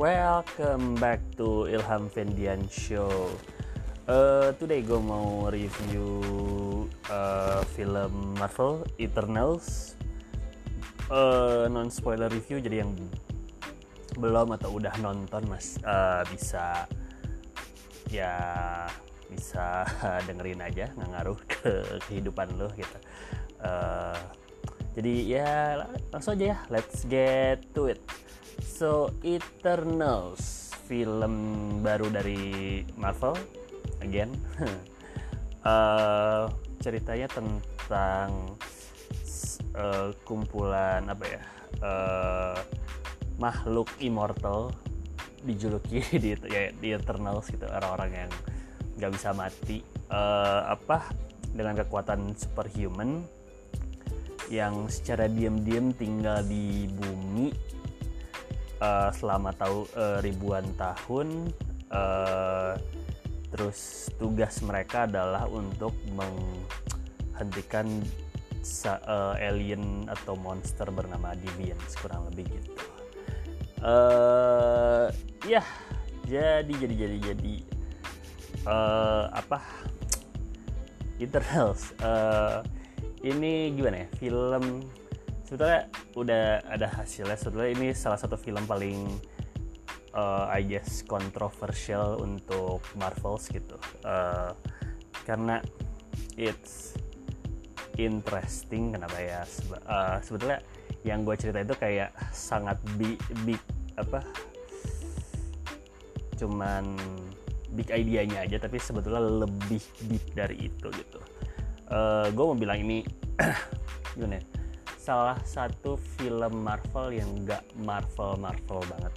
Welcome back to Ilham Fendian Show. Uh, today gue mau review uh, film Marvel Eternals. Uh, non spoiler review jadi yang belum atau udah nonton mas uh, bisa ya bisa dengerin aja nggak ngaruh ke kehidupan lo gitu. Uh, jadi ya langsung aja ya let's get to it so Eternals film baru dari Marvel again. Uh, ceritanya tentang uh, kumpulan apa ya uh, makhluk immortal dijuluki di ya, di Eternals gitu orang-orang yang nggak bisa mati. Uh, apa dengan kekuatan superhuman yang secara diam-diam tinggal di bumi uh, selama tahu uh, ribuan tahun uh, terus tugas mereka adalah untuk menghentikan uh, alien atau monster bernama Deviants kurang lebih gitu. Uh, ya jadi jadi jadi jadi uh, apa? Eternals uh, ini gimana ya? Film sebetulnya udah ada hasilnya. Sebetulnya ini salah satu film paling uh, I guess kontroversial untuk Marvels gitu. Uh, karena it's interesting kenapa ya? Uh, sebetulnya yang gue cerita itu kayak sangat big, big apa? Cuman big idea-nya aja tapi sebetulnya lebih big dari itu gitu. Uh, gue mau bilang ini gimana ya, salah satu film Marvel yang gak Marvel Marvel banget.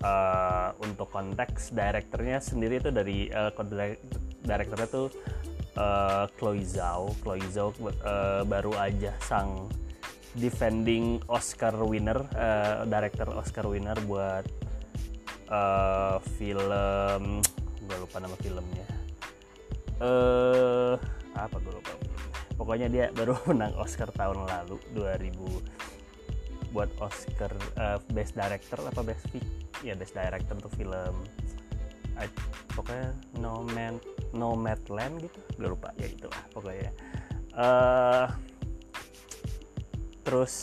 Uh, untuk konteks direkturnya sendiri itu dari uh, direkturnya tuh uh, Chloe Zhao. Chloe Zhao uh, baru aja sang defending Oscar winner uh, director Oscar winner buat uh, film gue lupa nama filmnya. Uh, apa gue lupa pokoknya dia baru menang Oscar tahun lalu 2000 buat Oscar uh, Best Director apa Best Pick ya Best Director untuk film I, pokoknya No Man No Land gitu. Gue lupa ya itu lah pokoknya. Uh, terus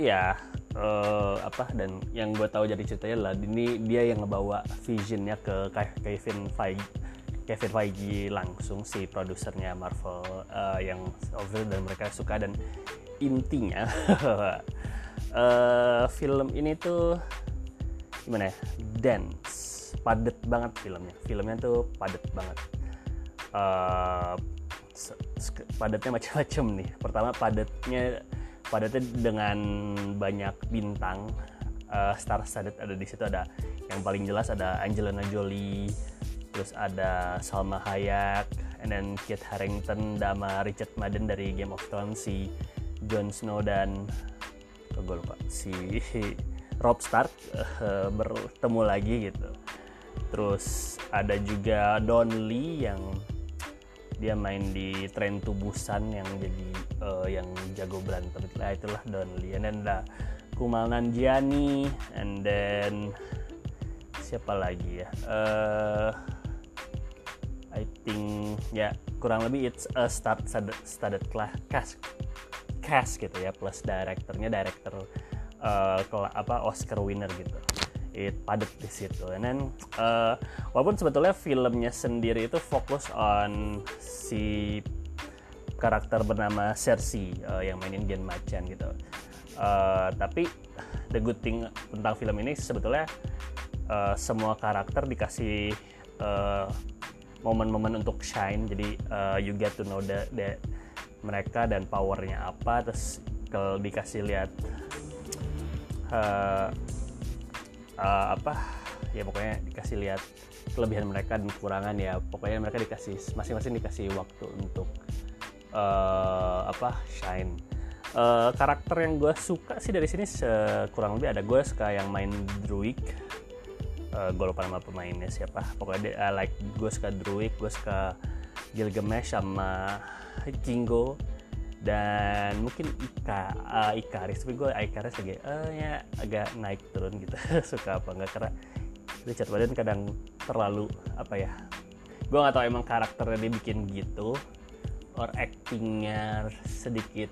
ya uh, apa dan yang gue tahu jadi ceritanya lah ini dia yang ngebawa visionnya ke Kevin Feige Kevin Feige langsung si produsernya Marvel uh, yang overall dan mereka suka dan intinya uh, film ini tuh gimana ya? Dance padet banget filmnya. Filmnya tuh padet banget. Uh, padatnya macam-macam nih. Pertama padatnya padatnya dengan banyak bintang uh, star studded ada di situ ada yang paling jelas ada Angelina Jolie terus ada Salma Hayek and then Kit Harington sama Richard Madden dari Game of Thrones si Jon Snow dan oh, gue lupa si Rob Stark uh, bertemu lagi gitu. Terus ada juga Don Lee yang dia main di tren tubusan yang jadi uh, yang jago berantem. Itulah itulah Don Lee. And then ada Kumal Nanjiani and then siapa lagi ya? Uh, I think ya kurang lebih it's a start studded class cast cast gitu ya plus direkturnya director uh, apa Oscar winner gitu. It padat di situ. And then uh, walaupun sebetulnya filmnya sendiri itu fokus on si karakter bernama Cersei uh, yang mainin Gen Macan gitu. Uh, tapi the good thing tentang film ini sebetulnya uh, semua karakter dikasih uh, momen-momen untuk shine. Jadi uh, you get to know the, the mereka dan powernya apa terus kalau dikasih lihat uh, uh, apa ya pokoknya dikasih lihat kelebihan mereka dan kekurangan ya pokoknya mereka dikasih masing-masing dikasih waktu untuk uh, apa shine. Uh, karakter yang gue suka sih dari sini kurang lebih ada gue suka yang main druid uh, eh, gue lupa nama pemainnya siapa. Pokoknya uh, like gue suka Druid gue suka Gilgamesh sama Kingo dan mungkin Ika uh, Ikaris tapi gue Ikaris lagi uh, ya agak naik turun gitu. Suka apa enggak karena Richard Madden kadang terlalu apa ya gue nggak tahu emang karakternya dia bikin gitu or actingnya sedikit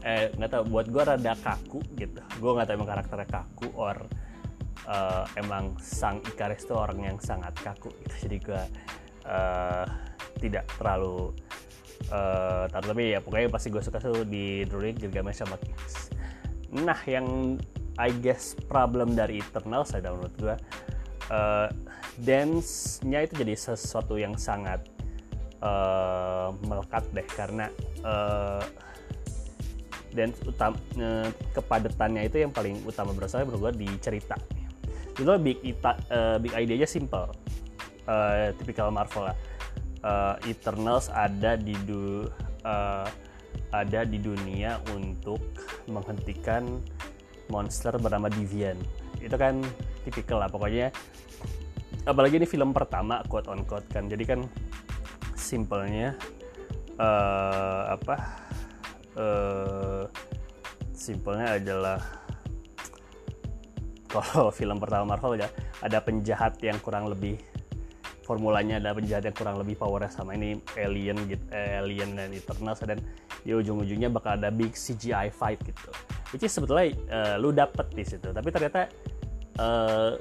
eh nggak tahu. Buat gue rada kaku gitu. Gue nggak tahu emang karakternya kaku or uh, emang sang Ikaris tuh orang yang sangat kaku gitu. Jadi gue uh, tidak terlalu uh, tapi ya pokoknya pasti gue suka tuh di Druid Gilgamesh sama Kings. Nah yang I guess problem dari Eternal saya menurut gue uh, dance-nya itu jadi sesuatu yang sangat uh, melekat deh. Karena uh, dan utam, uh, kepadatannya itu yang paling utama berasal menurut gue di cerita itu big ita, uh, big idea aja simple. Uh, tipikal Marvel lah. Uh, Eternals ada di du, uh, ada di dunia untuk menghentikan monster bernama Deviant. Itu kan tipikal lah pokoknya. Apalagi ini film pertama quote on quote kan. Jadi kan simpelnya uh, apa? Uh, simpelnya adalah kalau film pertama Marvel ya ada penjahat yang kurang lebih formulanya ada penjahat yang kurang lebih powernya sama ini alien gitu eh, alien dan Eternals dan di ujung-ujungnya bakal ada big CGI fight gitu. Which is sebetulnya uh, lu dapet di situ tapi ternyata uh,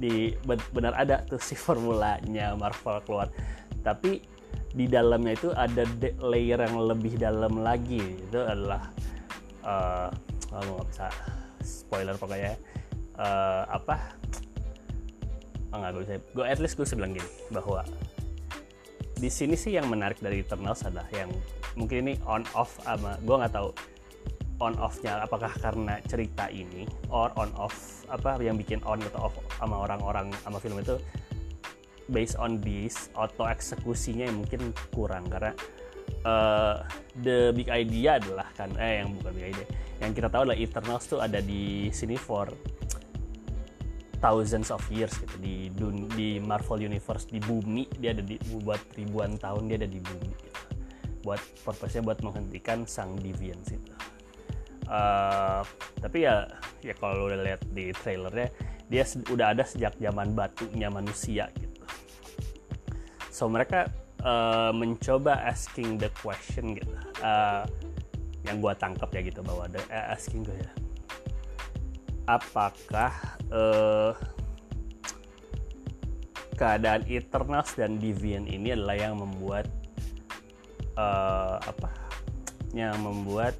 di benar ada tuh si formulanya Marvel keluar. Tapi di dalamnya itu ada layer yang lebih dalam lagi itu adalah uh, nggak bisa spoiler pokoknya uh, apa? Oh, nggak gue bisa. Gue at least gue bisa gini bahwa di sini sih yang menarik dari Eternals adalah yang mungkin ini on off sama gue nggak tahu on offnya apakah karena cerita ini or on off apa yang bikin on atau off sama orang-orang sama film itu based on this auto eksekusinya yang mungkin kurang. Karena uh, the big idea adalah kan eh yang bukan big idea yang kita tahu adalah Eternals tuh ada di sini for thousands of years gitu. Di di Marvel Universe di bumi dia ada di buat ribuan tahun dia ada di bumi gitu. buat purpose-nya buat menghentikan sang deviant itu. Uh, tapi ya ya kalau udah lihat di trailernya dia udah ada sejak zaman batunya manusia gitu. So mereka uh, mencoba asking the question gitu. Uh, yang gua tangkap ya gitu bahwa ada uh, asking gue ya apakah uh, keadaan Eternals dan Deviant ini adalah yang membuat uh, apa yang membuat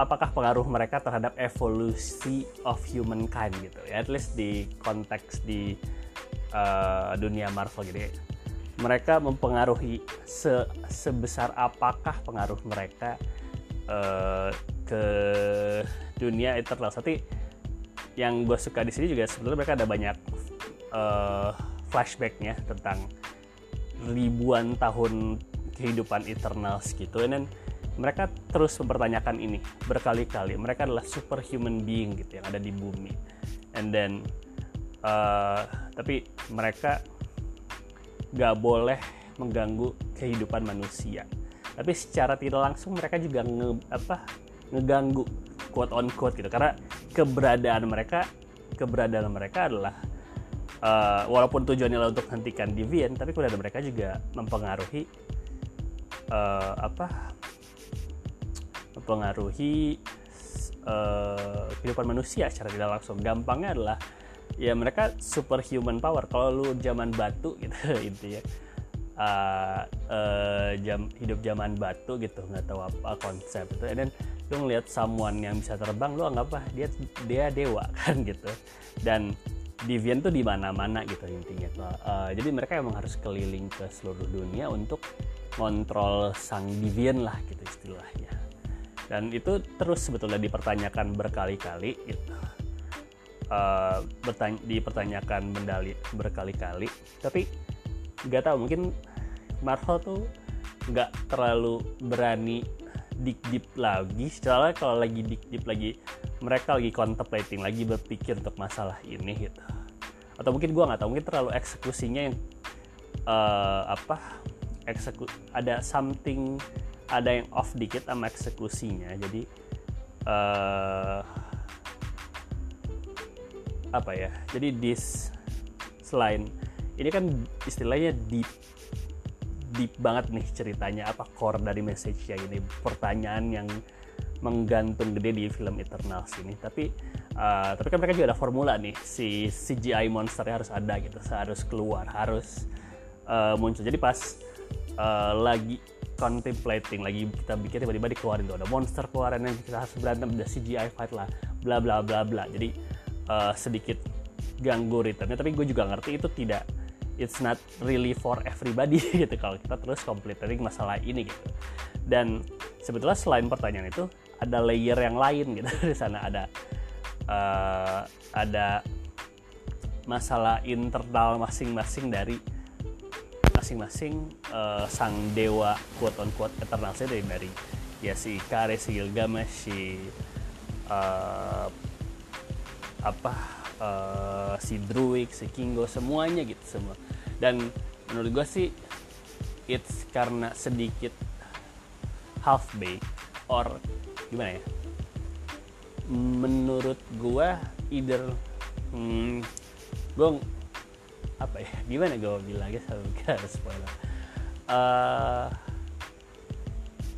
apakah pengaruh mereka terhadap evolusi of humankind gitu ya at least di konteks di uh, dunia Marvel gitu ya. mereka mempengaruhi se sebesar apakah pengaruh mereka uh, ke dunia Eternals tapi yang gue suka di sini juga sebetulnya mereka ada banyak uh, flashbacknya tentang ribuan tahun kehidupan Eternals gitu dan mereka terus mempertanyakan ini berkali-kali. Mereka adalah superhuman being gitu yang ada di bumi. And then uh, tapi mereka gak boleh mengganggu kehidupan manusia. Tapi secara tidak langsung mereka juga nge, apa ngeganggu quote on quote gitu karena keberadaan mereka keberadaan mereka adalah uh, walaupun tujuannya adalah untuk hentikan deviant tapi keberadaan mereka juga mempengaruhi uh, apa mempengaruhi uh, kehidupan manusia secara tidak langsung. Gampangnya adalah ya mereka superhuman power. Kalau lu zaman batu gitu intinya uh, uh, jam hidup zaman batu gitu nggak tahu apa konsep itu. Dan lu ngeliat someone yang bisa terbang, lu anggap apa dia dia dewa kan gitu. Dan Deviant tuh di mana-mana gitu intinya. Uh, jadi mereka emang harus keliling ke seluruh dunia untuk kontrol sang Deviant lah gitu istilahnya dan itu terus sebetulnya dipertanyakan berkali-kali gitu. Uh, bertanya, dipertanyakan mendali berkali-kali tapi nggak tahu mungkin Marvel tuh nggak terlalu berani deep deep lagi. Soalnya kalau lagi deep deep lagi mereka lagi contemplating lagi berpikir untuk masalah ini gitu. Atau mungkin gue nggak tahu mungkin terlalu eksekusinya yang uh, apa ekseku ada something ada yang off dikit sama eksekusinya. Jadi uh, apa ya? Jadi this selain ini kan istilahnya deep deep banget nih ceritanya apa core dari message ya ini pertanyaan yang menggantung gede di film Eternals ini. Tapi uh, tapi kan mereka juga ada formula nih. Si CGI monsternya harus ada gitu harus keluar harus uh, muncul. Jadi pas uh, lagi contemplating lagi kita bikin tiba-tiba dikeluarin tuh ada monster keluaran yang kita harus berantem ada CGI fight lah bla bla bla bla. Jadi uh, sedikit ganggu ritmenya tapi gue juga ngerti itu tidak it's not really for everybody gitu. Kalau kita terus completing masalah ini gitu. Dan sebetulnya selain pertanyaan itu ada layer yang lain gitu. Di sana ada uh, ada masalah internal masing-masing dari masing-masing uh, sang dewa quote on quote eternalnya dari dari ya si Kare si Gilgamesh si uh, apa uh, si Druid si Kingo semuanya gitu semua. Dan menurut gue sih it's karena sedikit half baked or gimana ya? Menurut gue either hmm, gue apa ya? Gimana gue bilangnya? Sampai spoiler. Uh,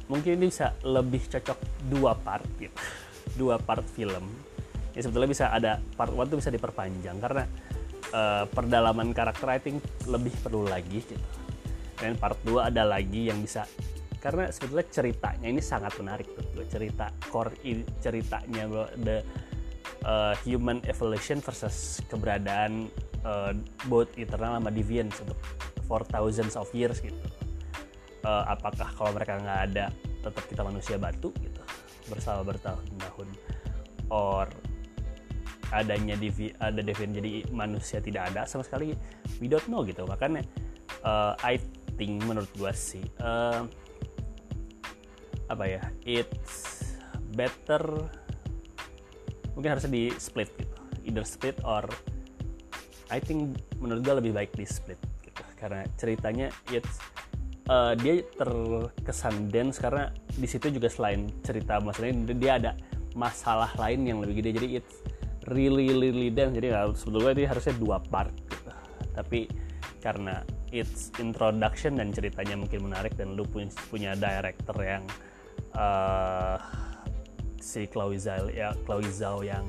mungkin ini bisa lebih cocok dua part gitu. Dua part film ya sebetulnya bisa ada part one tuh bisa diperpanjang karena uh, perdalaman karakter think lebih perlu lagi gitu dan part 2 ada lagi yang bisa karena sebetulnya ceritanya ini sangat menarik tuh. Cerita core ceritanya the uh, human evolution versus keberadaan uh, both eternal sama deviant untuk for thousands of years gitu. Uh, apakah kalau mereka nggak ada tetap kita manusia batu gitu bersama bertahun-tahun. Or adanya devi ada deviant jadi manusia tidak ada sama sekali we don't know gitu. Makanya uh, I think menurut gua sih uh, apa ya it's better mungkin harusnya di split gitu. Either split or I think menurut gue lebih baik di split gitu. Karena ceritanya it's uh, dia terkesan dance karena di situ juga selain cerita masalahnya dia ada masalah lain yang lebih gede. Jadi it's really really dance jadi sebetulnya dia harusnya dua part. Tapi karena it's introduction dan ceritanya mungkin menarik dan lu punya, punya director yang uh, si Chloe Zhao ya Chloe Zhao yang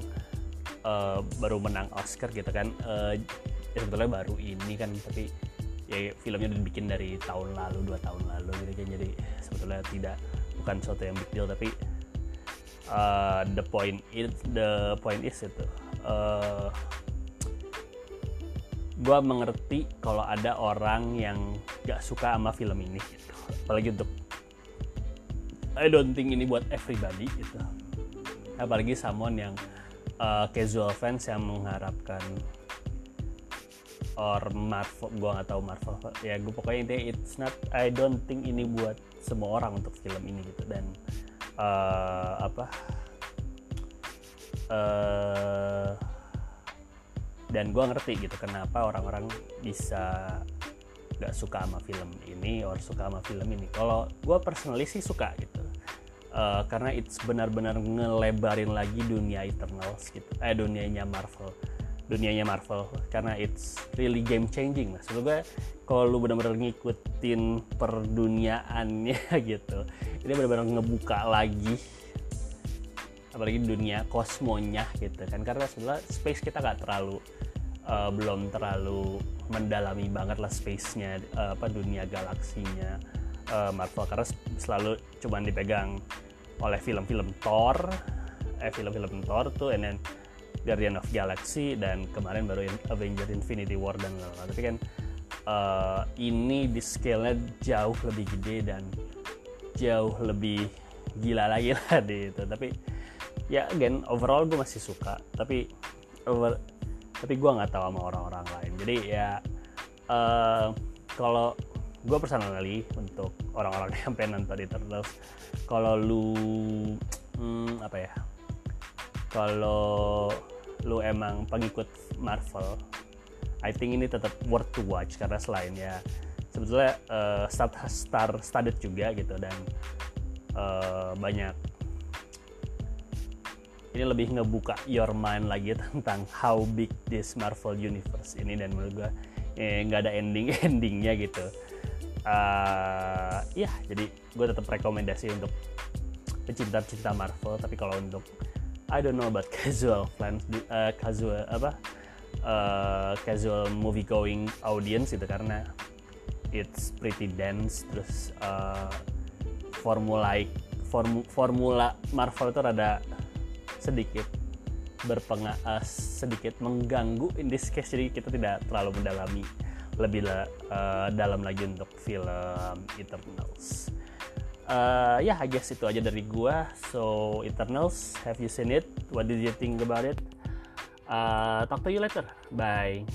uh, baru menang Oscar gitu kan uh, ya sebetulnya baru ini kan tapi ya filmnya udah dibikin dari tahun lalu dua tahun lalu gitu kan. Jadi sebetulnya tidak bukan sesuatu yang big deal tapi uh, the point is the point is itu uh, gue mengerti kalau ada orang yang gak suka sama film ini gitu. Apalagi untuk I don't think ini buat everybody gitu. Apalagi someone yang uh, casual fans yang mengharapkan or Marvel gue nggak tahu Marvel ya gue pokoknya intinya it's not I don't think ini buat semua orang untuk film ini gitu. Dan uh, apa? Uh, dan gue ngerti gitu kenapa orang-orang bisa gak suka sama film ini or suka sama film ini. Kalau gue personally sih suka gitu. Uh, karena it's benar-benar ngelebarin lagi dunia Eternals gitu. Eh dunianya Marvel dunianya Marvel karena it's really game changing mas gue kalau lu benar-benar ngikutin perduniaannya gitu ini benar-benar ngebuka lagi apalagi dunia kosmonya gitu kan. Karena sebenarnya space kita nggak terlalu uh, belum terlalu mendalami banget lah space-nya uh, apa dunia galaksinya uh, Marvel. Karena selalu cuman dipegang oleh film-film Thor. Eh film-film Thor tuh and then Guardian of Galaxy dan kemarin baru Avengers Infinity War dan lain-lain. Tapi kan uh, ini di scale-nya jauh lebih gede dan jauh lebih gila lagi lah di itu. Tapi ya again overall gue masih suka. Tapi over tapi gue nggak tahu sama orang-orang lain. Jadi ya uh, kalau gue personally untuk orang-orang yang pengen nonton Eternals kalau lu hmm, apa ya kalau lu emang pengikut Marvel I think ini tetap worth to watch karena selain ya sebetulnya uh, star star studded juga gitu dan uh, banyak. Ini lebih ngebuka your mind lagi tentang how big this Marvel Universe ini dan menurut gue eh, nggak ada ending endingnya gitu. Uh, ya jadi gue tetap rekomendasi untuk pecinta-pecinta Marvel tapi kalau untuk I don't know about casual fans uh, casual apa uh, casual movie going audience itu karena it's pretty dense terus uh, formula formu, formula Marvel itu rada sedikit berpengaruh uh, sedikit mengganggu in this case jadi kita tidak terlalu mendalami lebih uh, dalam lagi untuk film Eternals. Uh, ya, yeah, I guess itu aja dari gua. So Eternals, have you seen it? What did you think about it? Uh, talk to you later. Bye.